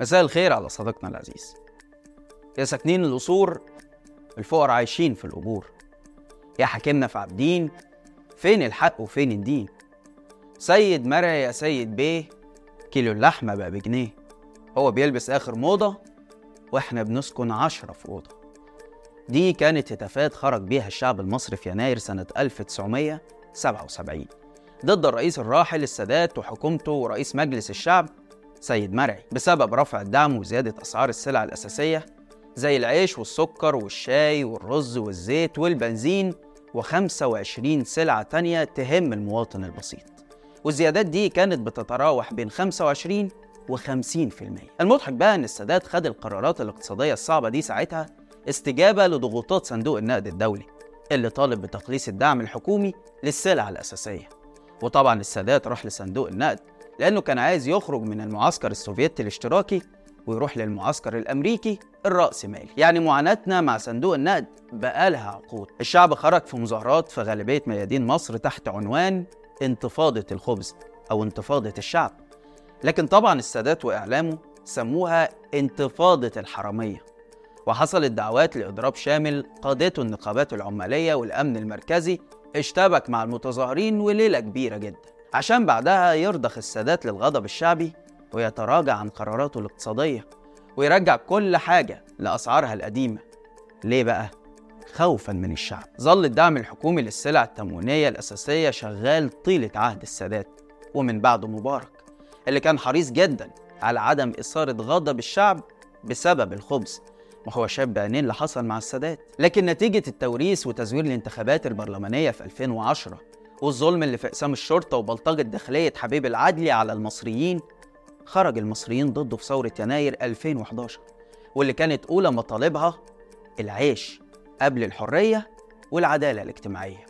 مساء الخير على صديقنا العزيز. يا ساكنين القصور الفقراء عايشين في القبور. يا حاكمنا في عابدين فين الحق وفين الدين؟ سيد مرعي يا سيد بيه كيلو اللحمة بقى بجنيه. هو بيلبس آخر موضة وإحنا بنسكن عشرة في أوضة. دي كانت هتافات خرج بيها الشعب المصري في يناير سنة 1977 ضد الرئيس الراحل السادات وحكومته ورئيس مجلس الشعب سيد مرعي بسبب رفع الدعم وزيادة أسعار السلع الأساسية زي العيش والسكر والشاي والرز والزيت والبنزين و25 سلعة تانية تهم المواطن البسيط. والزيادات دي كانت بتتراوح بين 25 و 50% المضحك بقى إن السادات خد القرارات الاقتصادية الصعبة دي ساعتها استجابة لضغوطات صندوق النقد الدولي اللي طالب بتقليص الدعم الحكومي للسلع الأساسية. وطبعا السادات راح لصندوق النقد لأنه كان عايز يخرج من المعسكر السوفيتي الاشتراكي ويروح للمعسكر الأمريكي الرأسمالي يعني معاناتنا مع صندوق النقد بقالها عقود. الشعب خرج في مظاهرات في غالبية ميادين مصر تحت عنوان انتفاضة الخبز أو انتفاضة الشعب. لكن طبعا السادات وإعلامه سموها انتفاضة الحرامية. وحصلت دعوات لإضراب شامل قادته النقابات العمالية والأمن المركزي اشتبك مع المتظاهرين وليلة كبيرة جدا. عشان بعدها يرضخ السادات للغضب الشعبي ويتراجع عن قراراته الاقتصادية ويرجع كل حاجة لأسعارها القديمة. ليه بقى؟ خوفا من الشعب. ظل الدعم الحكومي للسلع التموينية الأساسية شغال طيلة عهد السادات ومن بعده مبارك اللي كان حريص جدا على عدم إثارة غضب الشعب بسبب الخبز وهو شاف بعينين اللي حصل مع السادات. لكن نتيجة التوريث وتزوير الانتخابات البرلمانية في 2010 والظلم اللي في إقسام الشرطة وبلطجة داخلية حبيب العدلي على المصريين خرج المصريين ضده في ثورة يناير 2011 واللي كانت أولى مطالبها العيش قبل الحرية والعدالة الاجتماعية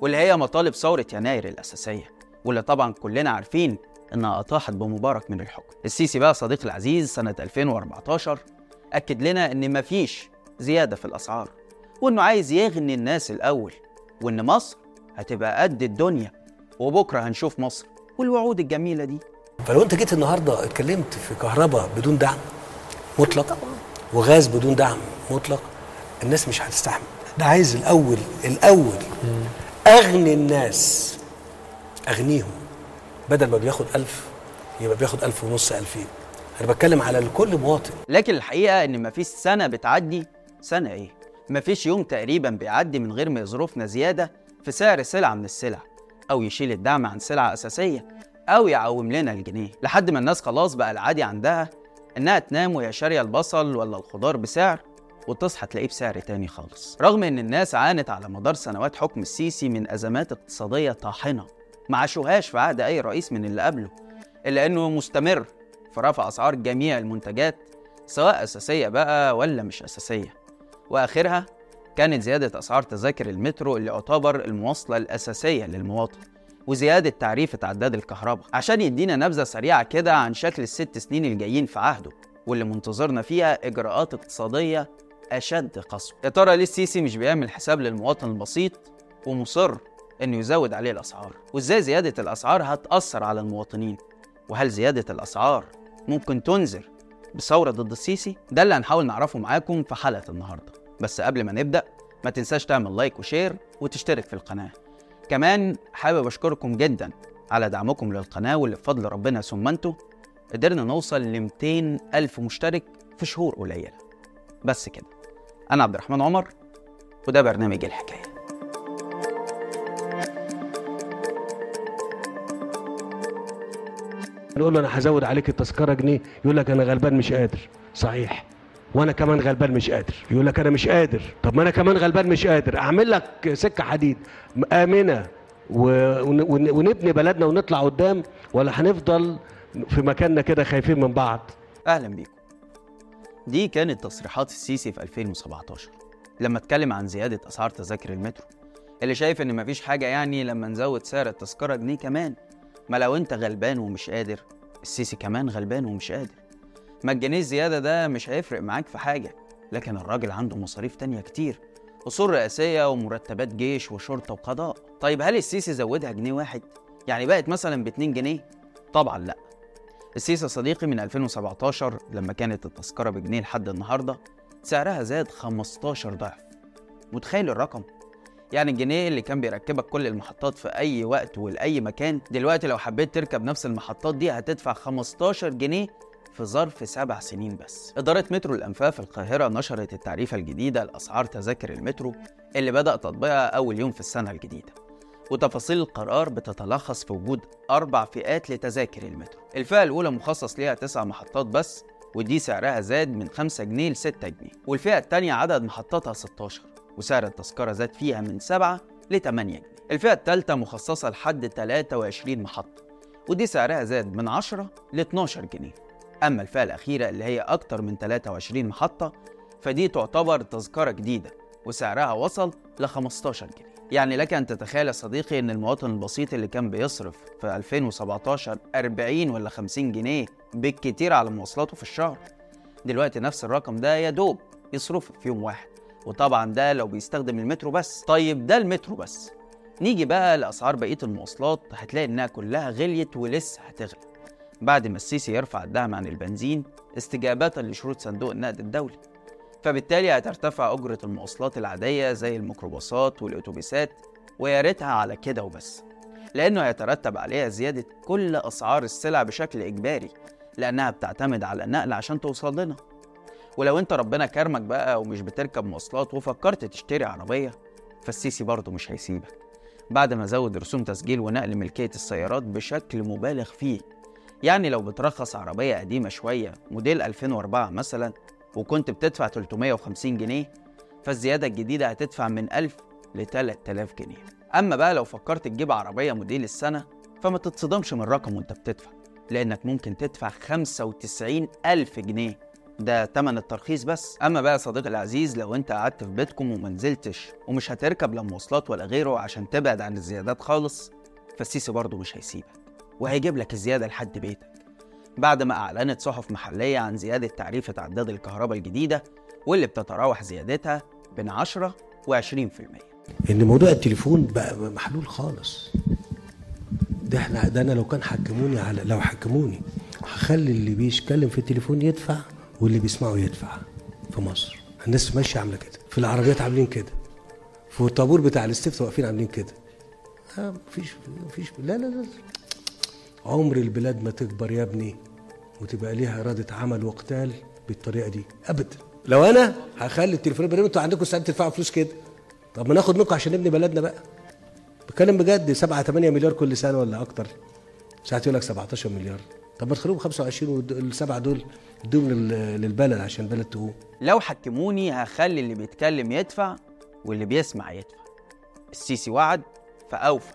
واللي هي مطالب ثورة يناير الأساسية واللي طبعا كلنا عارفين إنها أطاحت بمبارك من الحكم. السيسي بقى صديقي العزيز سنة 2014 أكد لنا إن مفيش زيادة في الأسعار وإنه عايز يغني الناس الأول وإن مصر هتبقى قد الدنيا. وبكرة هنشوف مصر. والوعود الجميلة دي. فلو انت جيت النهارده اتكلمت في كهرباء بدون دعم مطلق وغاز بدون دعم مطلق الناس مش هتستحمل. ده عايز الأول الأول أغني الناس. أغنيهم. بدل ما بياخد ألف يبقى بياخد ألف ونص ألفين. أنا بتكلم على الكل مواطن. لكن الحقيقة إن مفيش سنة بتعدي. سنة إيه؟ مفيش يوم تقريبا بيعدي من غير ما يظروفنا زيادة. في سعر سلعة من السلع أو يشيل الدعم عن سلعة أساسية أو يعوم لنا الجنيه. لحد ما الناس خلاص بقى العادي عندها إنها تنام وهي شارية البصل ولا الخضار بسعر وتصحى تلاقيه بسعر تاني خالص. رغم إن الناس عانت على مدار سنوات حكم السيسي من أزمات اقتصادية طاحنة ما عاشوهاش في عهد أي رئيس من اللي قبله إلا إنه مستمر في رفع أسعار جميع المنتجات سواء أساسية بقى ولا مش أساسية. وآخرها كانت زيادة أسعار تذاكر المترو اللي يعتبر المواصلة الأساسية للمواطن وزيادة تعريفة عداد الكهرباء عشان يدينا نبذة سريعة كده عن شكل الست سنين الجايين في عهده واللي منتظرنا فيها إجراءات اقتصادية أشد قسوة. يا ترى ليه السيسي مش بيعمل حساب للمواطن البسيط ومصر إنه يزود عليه الأسعار؟ وإزاي زيادة الأسعار هتأثر على المواطنين؟ وهل زيادة الأسعار ممكن تنذر بثورة ضد السيسي؟ ده اللي هنحاول نعرفه معاكم في حلقة النهاردة. بس قبل ما نبدأ ما تنساش تعمل like و share وتشترك في القناة. كمان حابب أشكركم جدا على دعمكم للقناة واللي بفضل ربنا ثم أنتوا قدرنا نوصل ل 200 ألف مشترك في شهور قليلة. بس كده. أنا عبد الرحمن عمر وده برنامج الحكاية. نقول له أنا هزود عليك التذكرة جنيه يقول لك أنا غلبان مش قادر. صحيح. وأنا كمان غلبان مش قادر. يقول لك أنا مش قادر. طب ما أنا كمان غلبان مش قادر. أعمل لك سكة حديد. آمنة. ونبني بلدنا ونطلع قدام. ولا هنفضل في مكاننا كده خايفين من بعض. أهلا بيكم. دي كانت تصريحات السيسي في 2017 لما اتكلم عن زيادة أسعار تذاكر المترو. اللي شايف إن مفيش حاجة يعني لما نزود سعر التذكرة جنيه كمان. ما لو أنت غلبان ومش قادر السيسي كمان غلبان ومش قادر. ما الجنيه الزيادة ده مش هيفرق معاك في حاجة لكن الراجل عنده مصاريف تانية كتير أصول رئاسية ومرتبات جيش وشرطة وقضاء طيب هل السيسي زودها جنيه واحد؟ يعني بقت مثلا ب 2 جنيه؟ طبعا لا السيسي صديقي من 2017 لما كانت التذكرة بجنيه لحد النهاردة سعرها زاد 15 ضعف متخيل الرقم؟ يعني الجنيه اللي كان بيركبك كل المحطات في أي وقت ولأي مكان دلوقتي لو حبيت تركب نفس المحطات دي هتدفع 15 جنيه في ظرف سبع سنين بس. إدارة مترو الأنفاق في القاهرة نشرت التعريفة الجديدة لأسعار تذاكر المترو اللي بدأ تطبيقها أول يوم في السنة الجديدة. وتفاصيل القرار بتتلخص في وجود أربع فئات لتذاكر المترو. الفئة الأولى مخصص ليها تسع محطات بس ودي سعرها زاد من 5 جنيه ل 6 جنيه. والفئة التانية عدد محطاتها 16 وسعر التذكرة زاد فيها من 7 ل 8 جنيه. الفئة التالتة مخصصة لحد 23 محطة ودي سعرها زاد من 10 ل 12 جنيه. أما الفئة الأخيرة اللي هي أكتر من 23 محطة فدي تعتبر تذكرة جديدة وسعرها وصل ل 15 جنيه. يعني لك أن تتخيل يا صديقي أن المواطن البسيط اللي كان بيصرف في 2017 40 ولا 50 جنيه بالكتير على مواصلاته في الشهر. دلوقتي نفس الرقم ده يا دوب يصرفه في يوم واحد. وطبعا ده لو بيستخدم المترو بس. طيب ده المترو بس. نيجي بقى لأسعار بقية المواصلات هتلاقي إنها كلها غليت ولسه هتغلى بعد ما السيسي يرفع الدعم عن البنزين استجابة لشروط صندوق النقد الدولي. فبالتالي هترتفع أجرة المواصلات العادية زي الميكروباصات والأتوبيسات ويا ريتها على كده وبس. لأنه هيترتب عليها زيادة كل أسعار السلع بشكل إجباري لأنها بتعتمد على النقل عشان توصل لنا. ولو أنت ربنا كرمك بقى ومش بتركب مواصلات وفكرت تشتري عربية فالسيسي برضه مش هيسيبك. بعد ما زود رسوم تسجيل ونقل ملكية السيارات بشكل مبالغ فيه يعني لو بترخص عربية قديمة شوية موديل 2004 مثلا وكنت بتدفع 350 جنيه فالزيادة الجديدة هتدفع من 1000 ل 3000 جنيه. أما بقى لو فكرت تجيب عربية موديل السنة فما تتصدمش من الرقم وأنت بتدفع لأنك ممكن تدفع 95 ألف جنيه. ده تمن الترخيص بس. أما بقى صديقي العزيز لو أنت قعدت في بيتكم وما نزلتش ومش هتركب لا مواصلات ولا غيره عشان تبعد عن الزيادات خالص فالسيسي برضه مش هيسيبك. وهيجيب لك الزيادة لحد بيتك. بعد ما أعلنت صحف محلية عن زيادة تعريفة عداد الكهرباء الجديدة واللي بتتراوح زيادتها بين 10 و 20% إن موضوع التليفون بقى محلول خالص. ده إحنا ده أنا لو كان حكموني على لو حكموني هخلي اللي بيتكلم في التليفون يدفع واللي بيسمعه يدفع في مصر. الناس ماشية عاملة كده. في العربيات عاملين كده. في الطابور بتاع الاستفتاء واقفين عاملين كده. آه مفيش مفيش لا لا لا. عمر البلاد ما تكبر يا ابني وتبقى ليها إرادة عمل وقتال بالطريقة دي. أبدا. لو أنا هخلي التليفون بريم أنتوا عندكم ساعات تدفعوا فلوس كده. طب ما ناخد منكم عشان نبني بلدنا بقى. بتكلم بجد 7 8 مليار كل سنة ولا أكتر؟ ساعات يقول لك 17 مليار. طب ما تخلوهم 25 والسبعة دول لل- للبلد عشان البلد تقوم. لو حكموني هخلي اللي بيتكلم يدفع واللي بيسمع يدفع. السيسي وعد فأوفى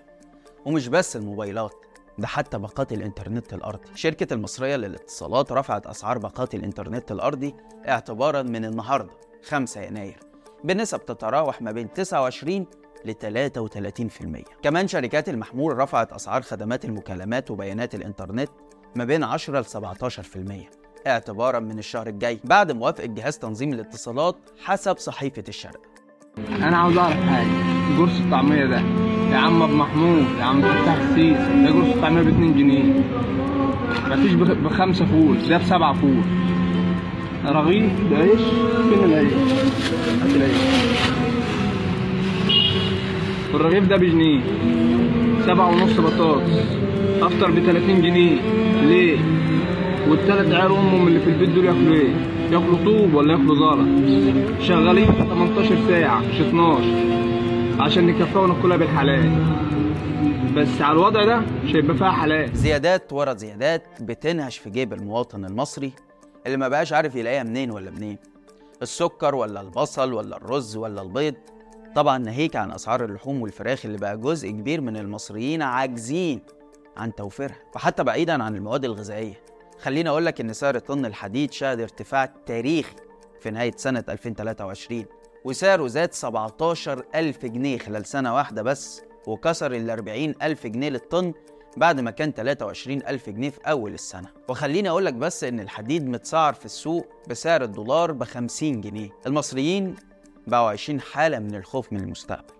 ومش بس الموبايلات. ده حتى باقات الإنترنت الأرضي. شركة المصرية للاتصالات رفعت أسعار باقات الإنترنت الأرضي اعتبارا من النهاردة 5 يناير بنسب تتراوح ما بين 29 ل 33% كمان شركات المحمول رفعت أسعار خدمات المكالمات وبيانات الإنترنت ما بين 10 ل 17% اعتبارا من الشهر الجاي بعد موافقة جهاز تنظيم الاتصالات حسب صحيفة الشرق. أنا عاوز أعرف حاجة. قرص الطعمية ده يا عم أبو محمود يا عم فتح السيسي ده قرص الطعميه ب 2 جنيه مفيش بخ- بخمسة فول ده بسبعة فول رغيف ده عيش فين العيش؟ هات العيش الرغيف ده بجنيه سبعة ونص بطاطس أفطر ب 30 جنيه ليه؟ والتلات عيال أمهم اللي في البيت دول ياكلوا إيه؟ ياكلوا طوب ولا ياكلوا زلط؟ شغالين 18 ساعة مش 12 عشان نكفيها وناكلها بالحلال. بس على الوضع ده مش هيبقى فيها حلال. زيادات ورا زيادات بتنهش في جيب المواطن المصري اللي ما بقاش عارف يلاقيها منين ولا منين. السكر ولا البصل ولا الرز ولا البيض. طبعا ناهيك عن أسعار اللحوم والفراخ اللي بقى جزء كبير من المصريين عاجزين عن توفيرها. وحتى بعيدا عن المواد الغذائية. خليني أقول لك إن سعر طن الحديد شهد ارتفاع تاريخي في نهاية سنة 2023 وسعره زاد 17 ألف جنيه خلال سنة واحدة بس وكسر ال 40 ألف جنيه للطن بعد ما كان 23 ألف جنيه في أول السنة. وخليني أقول لك بس إن الحديد متسعر في السوق بسعر الدولار ب 50 جنيه. المصريين بقوا عايشين حالة من الخوف من المستقبل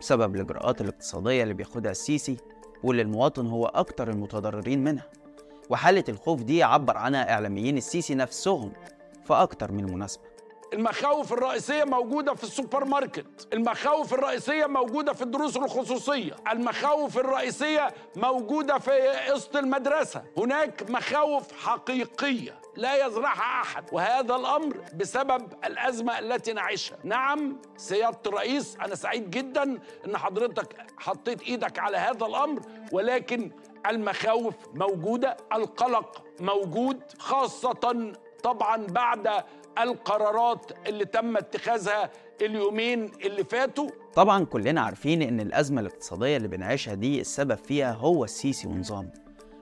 بسبب الإجراءات الاقتصادية اللي بياخدها السيسي واللي المواطن هو أكتر المتضررين منها. وحالة الخوف دي عبر عنها إعلاميين السيسي نفسهم في أكتر من مناسبة. المخاوف الرئيسية موجودة في السوبر ماركت المخاوف الرئيسية موجودة في الدروس الخصوصية. المخاوف الرئيسية موجودة في قسط المدرسة. هناك مخاوف حقيقية لا يزرعها أحد وهذا الأمر بسبب الأزمة التي نعيشها. نعم سيادة الرئيس أنا سعيد جدا أن حضرتك حطيت إيدك على هذا الأمر ولكن المخاوف موجودة القلق موجود خاصة طبعا بعد القرارات اللي تم اتخاذها اليومين اللي فاتوا. طبعا كلنا عارفين إن الأزمة الاقتصادية اللي بنعيشها دي السبب فيها هو السيسي ونظامه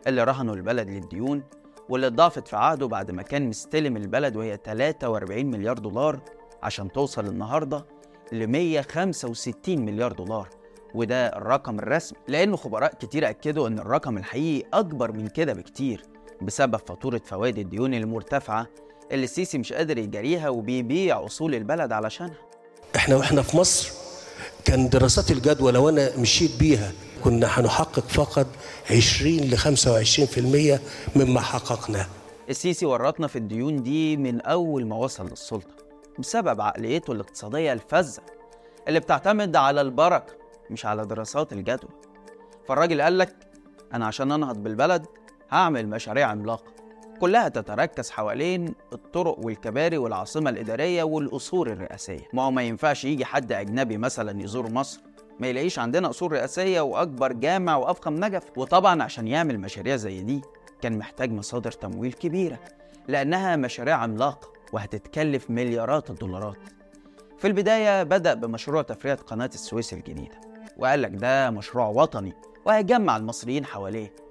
اللي رهنوا البلد للديون واللي اتضاعفت في عهده بعد ما كان مستلم البلد وهي 43 مليار دولار عشان توصل النهارده ل 165 مليار دولار. وده الرقم الرسمي لأن خبراء كتير أكدوا إن الرقم الحقيقي أكبر من كده بكتير. بسبب فاتورة فوائد الديون المرتفعة اللي السيسي مش قادر يجاريها وبيبيع أصول البلد علشانها. إحنا وإحنا في مصر كان دراسات الجدوى لو أنا مشيت بيها كنا هنحقق فقط 20 ل 25% مما حققناه. السيسي ورطنا في الديون دي من أول ما وصل للسلطة بسبب عقليته الاقتصادية الفذة اللي بتعتمد على البركة مش على دراسات الجدوى. فالراجل قال لك أنا عشان أنهض بالبلد هعمل مشاريع عملاقة كلها تتركز حوالين الطرق والكباري والعاصمة الإدارية والقصور الرئاسية. ما هو ما ينفعش يجي حد أجنبي مثلا يزور مصر ما يلاقيش عندنا قصور رئاسية وأكبر جامع وأفخم نجف. وطبعا عشان يعمل مشاريع زي دي كان محتاج مصادر تمويل كبيرة لأنها مشاريع عملاقة وهتتكلف مليارات الدولارات. في البداية بدأ بمشروع تفريغ قناة السويس الجديدة وقال لك ده مشروع وطني وهيجمع المصريين حواليه.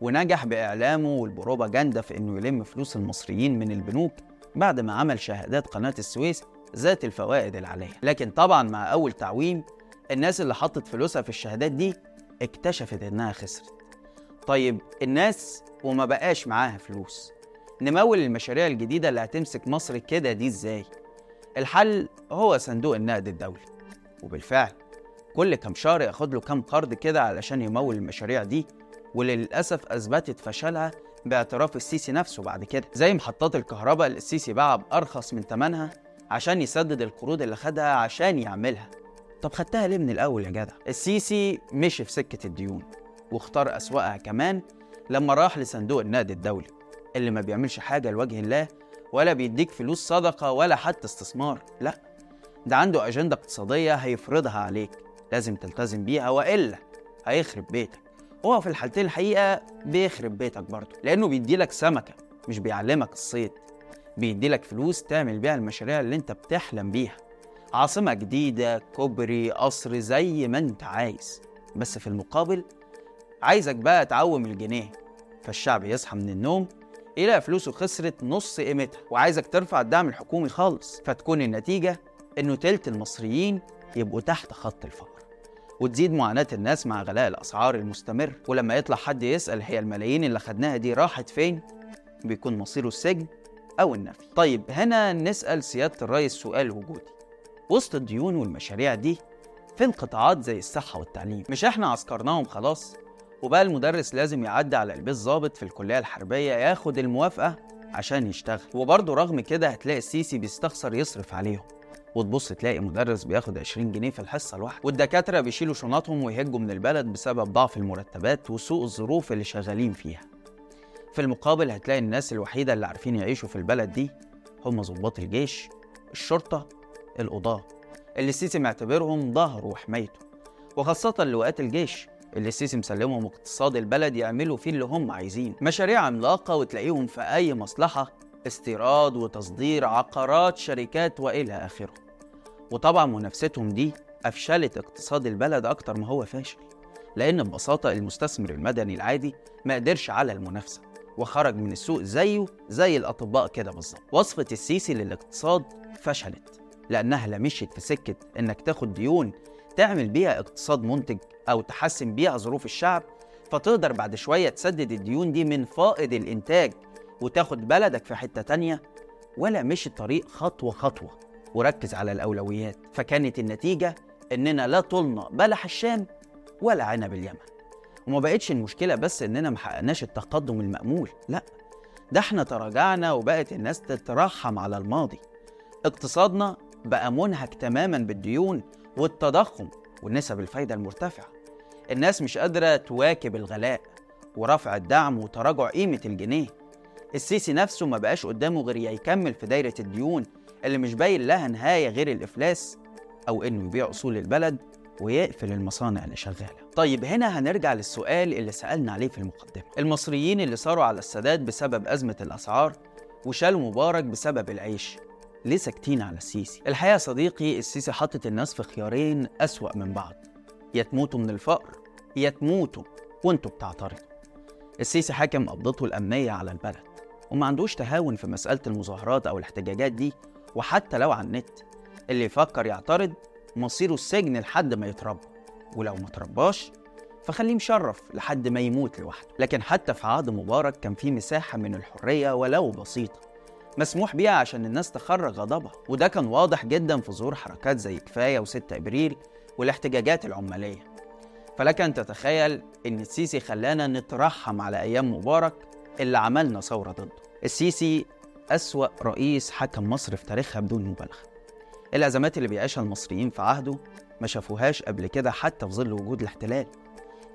ونجح بإعلامه والبروباجندا في إنه يلم فلوس المصريين من البنوك بعد ما عمل شهادات قناة السويس ذات الفوائد العالية. لكن طبعا مع أول تعويم الناس اللي حطت فلوسها في الشهادات دي اكتشفت إنها خسرت. طيب الناس وما بقاش معاها فلوس. نمول المشاريع الجديدة اللي هتمسك مصر كده دي إزاي؟ الحل هو صندوق النقد الدولي. وبالفعل كل كام شهر ياخد له كام قرض كده علشان يمول المشاريع دي واللي للأسف أثبتت فشلها باعتراف السيسي نفسه بعد كده. زي محطات الكهرباء اللي السيسي باعها بأرخص من تمنها عشان يسدد القروض اللي خدها عشان يعملها. طب خدتها ليه من الأول يا جدع؟ السيسي مشي في سكة الديون واختار أسوأها كمان لما راح لصندوق النقد الدولي اللي ما بيعملش حاجة لوجه الله ولا بيديك فلوس صدقة ولا حتى استثمار لا. ده عنده أجندة اقتصادية هيفرضها عليك لازم تلتزم بيها وإلا هيخرب بيتك. هو في الحالتين الحقيقة بيخرب بيتك برضه لأنه بيديلك سمكة مش بيعلمك الصيد. بيديلك فلوس تعمل بيها المشاريع اللي أنت بتحلم بيها. عاصمة جديدة كوبري قصر زي ما أنت عايز. بس في المقابل عايزك بقى تعوم الجنيه. فالشعب يصحى من النوم يلاقي فلوسه خسرت نص قيمتها وعايزك ترفع الدعم الحكومي خالص. فتكون النتيجة إنه تلت المصريين يبقوا تحت خط الفقر. وتزيد معاناة الناس مع غلاء الأسعار المستمر. ولما يطلع حد يسأل هي الملايين اللي خدناها دي راحت فين بيكون مصيره السجن أو النفي. طيب هنا نسأل سيادة الرئيس سؤال وجودي. وسط الديون والمشاريع دي فين قطاعات زي الصحة والتعليم. مش إحنا عسكرناهم خلاص؟ وبقى المدرس لازم يعدي على البيت ظابط في الكلية الحربية ياخد الموافقة عشان يشتغل. وبرضه رغم كده هتلاقي السيسي بيستخسر يصرف عليهم. وتبص تلاقي مدرس بياخد 20 جنيه في الحصة الواحدة والدكاترة بيشيلوا شنطهم ويهجوا من البلد بسبب ضعف المرتبات وسوء الظروف اللي شغالين فيها. في المقابل هتلاقي الناس الوحيدة اللي عارفين يعيشوا في البلد دي هم ضباط الجيش الشرطة القضاة اللي السيسي معتبرهم ظهره وحمايته. وخاصة لواءات الجيش اللي السيسي مسلمهم اقتصاد البلد يعملوا فيه اللي هم عايزين مشاريع عملاقة وتلاقيهم في أي مصلحة استيراد وتصدير عقارات شركات وإلى آخره. وطبعا منافستهم دي أفشلت اقتصاد البلد أكتر ما هو فاشل لأن ببساطة المستثمر المدني العادي ما قدرش على المنافسة وخرج من السوق زيه زي الأطباء كده بالظبط. وصفة السيسي للاقتصاد فشلت لأنها لا مشيت في سكة إنك تاخد ديون تعمل بيها اقتصاد منتج أو تحسن بيها ظروف الشعب فتقدر بعد شوية تسدد الديون دي من فائض الإنتاج وتاخد بلدك في حتة تانية ولا مشي الطريق خطوة خطوة. وركز على الأولويات. فكانت النتيجة إننا لا طلنا بلح الشام ولا عنب اليمن. وما بقتش المشكلة بس إننا محققناش التقدم المأمول لا. ده إحنا تراجعنا وبقت الناس تترحم على الماضي. اقتصادنا بقى منهك تماما بالديون والتضخم ونسب الفايدة المرتفعة. الناس مش قادرة تواكب الغلاء ورفع الدعم وتراجع قيمة الجنيه. السيسي نفسه ما بقاش قدامه غير يا يكمل في دايرة الديون اللي مش باين لها نهاية غير الإفلاس أو إنه يبيع أصول البلد ويقفل المصانع اللي شغالة. طيب هنا هنرجع للسؤال اللي سألنا عليه في المقدمة. المصريين اللي صاروا على السداد بسبب أزمة الأسعار وشالوا مبارك بسبب العيش ليه ساكتين على السيسي؟ الحقيقة صديقي السيسي حاطط الناس في خيارين أسوأ من بعض. يا تموتوا من الفقر يا تموتوا وأنتوا بتعترضوا. السيسي حاكم قبضته الأمنية على البلد. وما عندوش تهاون في مسألة المظاهرات أو الاحتجاجات دي وحتى لو على النت اللي يفكر يعترض مصيره السجن لحد ما يتربى. ولو ما ترباش فخليه مشرف لحد ما يموت لوحده. لكن حتى في عهد مبارك كان في مساحة من الحرية ولو بسيطة مسموح بيها عشان الناس تخرج غضبها. وده كان واضح جدا في ظهور حركات زي كفاية و6 إبريل والاحتجاجات العمالية. فلك أن تتخيل إن السيسي خلانا نترحم على أيام مبارك اللي عملنا ثورة ضده. السيسي أسوأ رئيس حكم مصر في تاريخها بدون مبالغة الأزمات اللي بيعيشها المصريين في عهده ما شافوهاش قبل كده حتى في ظل وجود الاحتلال.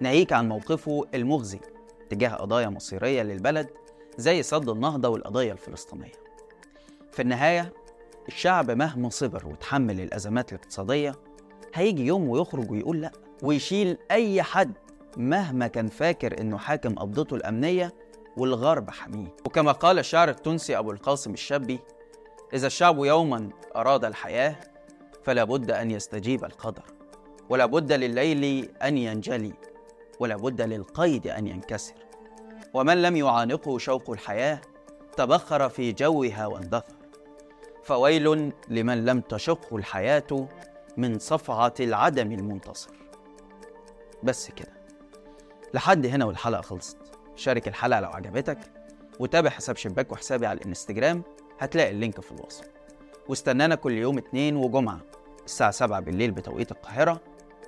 ناهيك عن موقفه المخزي تجاه قضايا مصيرية للبلد زي سد النهضة والقضية الفلسطينية. في النهاية الشعب مهما صبر وتحمل الأزمات الاقتصادية هيجي يوم ويخرج ويقول لأ ويشيل أي حد مهما كان فاكر إنه حاكم قبضته الأمنية والغرب حميه وكما قال الشاعر التونسي أبو القاسم الشابي إذا الشعب يوما أراد الحياة فلا بد أن يستجيب القدر. ولا بد لليل أن ينجلي ولا بد للقيد أن ينكسر. ومن لم يعانقه شوق الحياة تبخر في جوها واندثر. فويل لمن لم تشقه الحياة من صفعة العدم المنتصر. بس كده. لحد هنا والحلقة خلصت. شارك الحلقة لو عجبتك وتابع حساب شباك وحسابي على الانستجرام هتلاقي اللينك في الوصف. واستنانا كل يوم اتنين وجمعة الساعة 7 بالليل بتوقيت القاهرة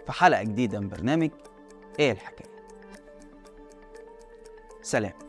في حلقة جديدة من برنامج إيه الحكاية. سلام.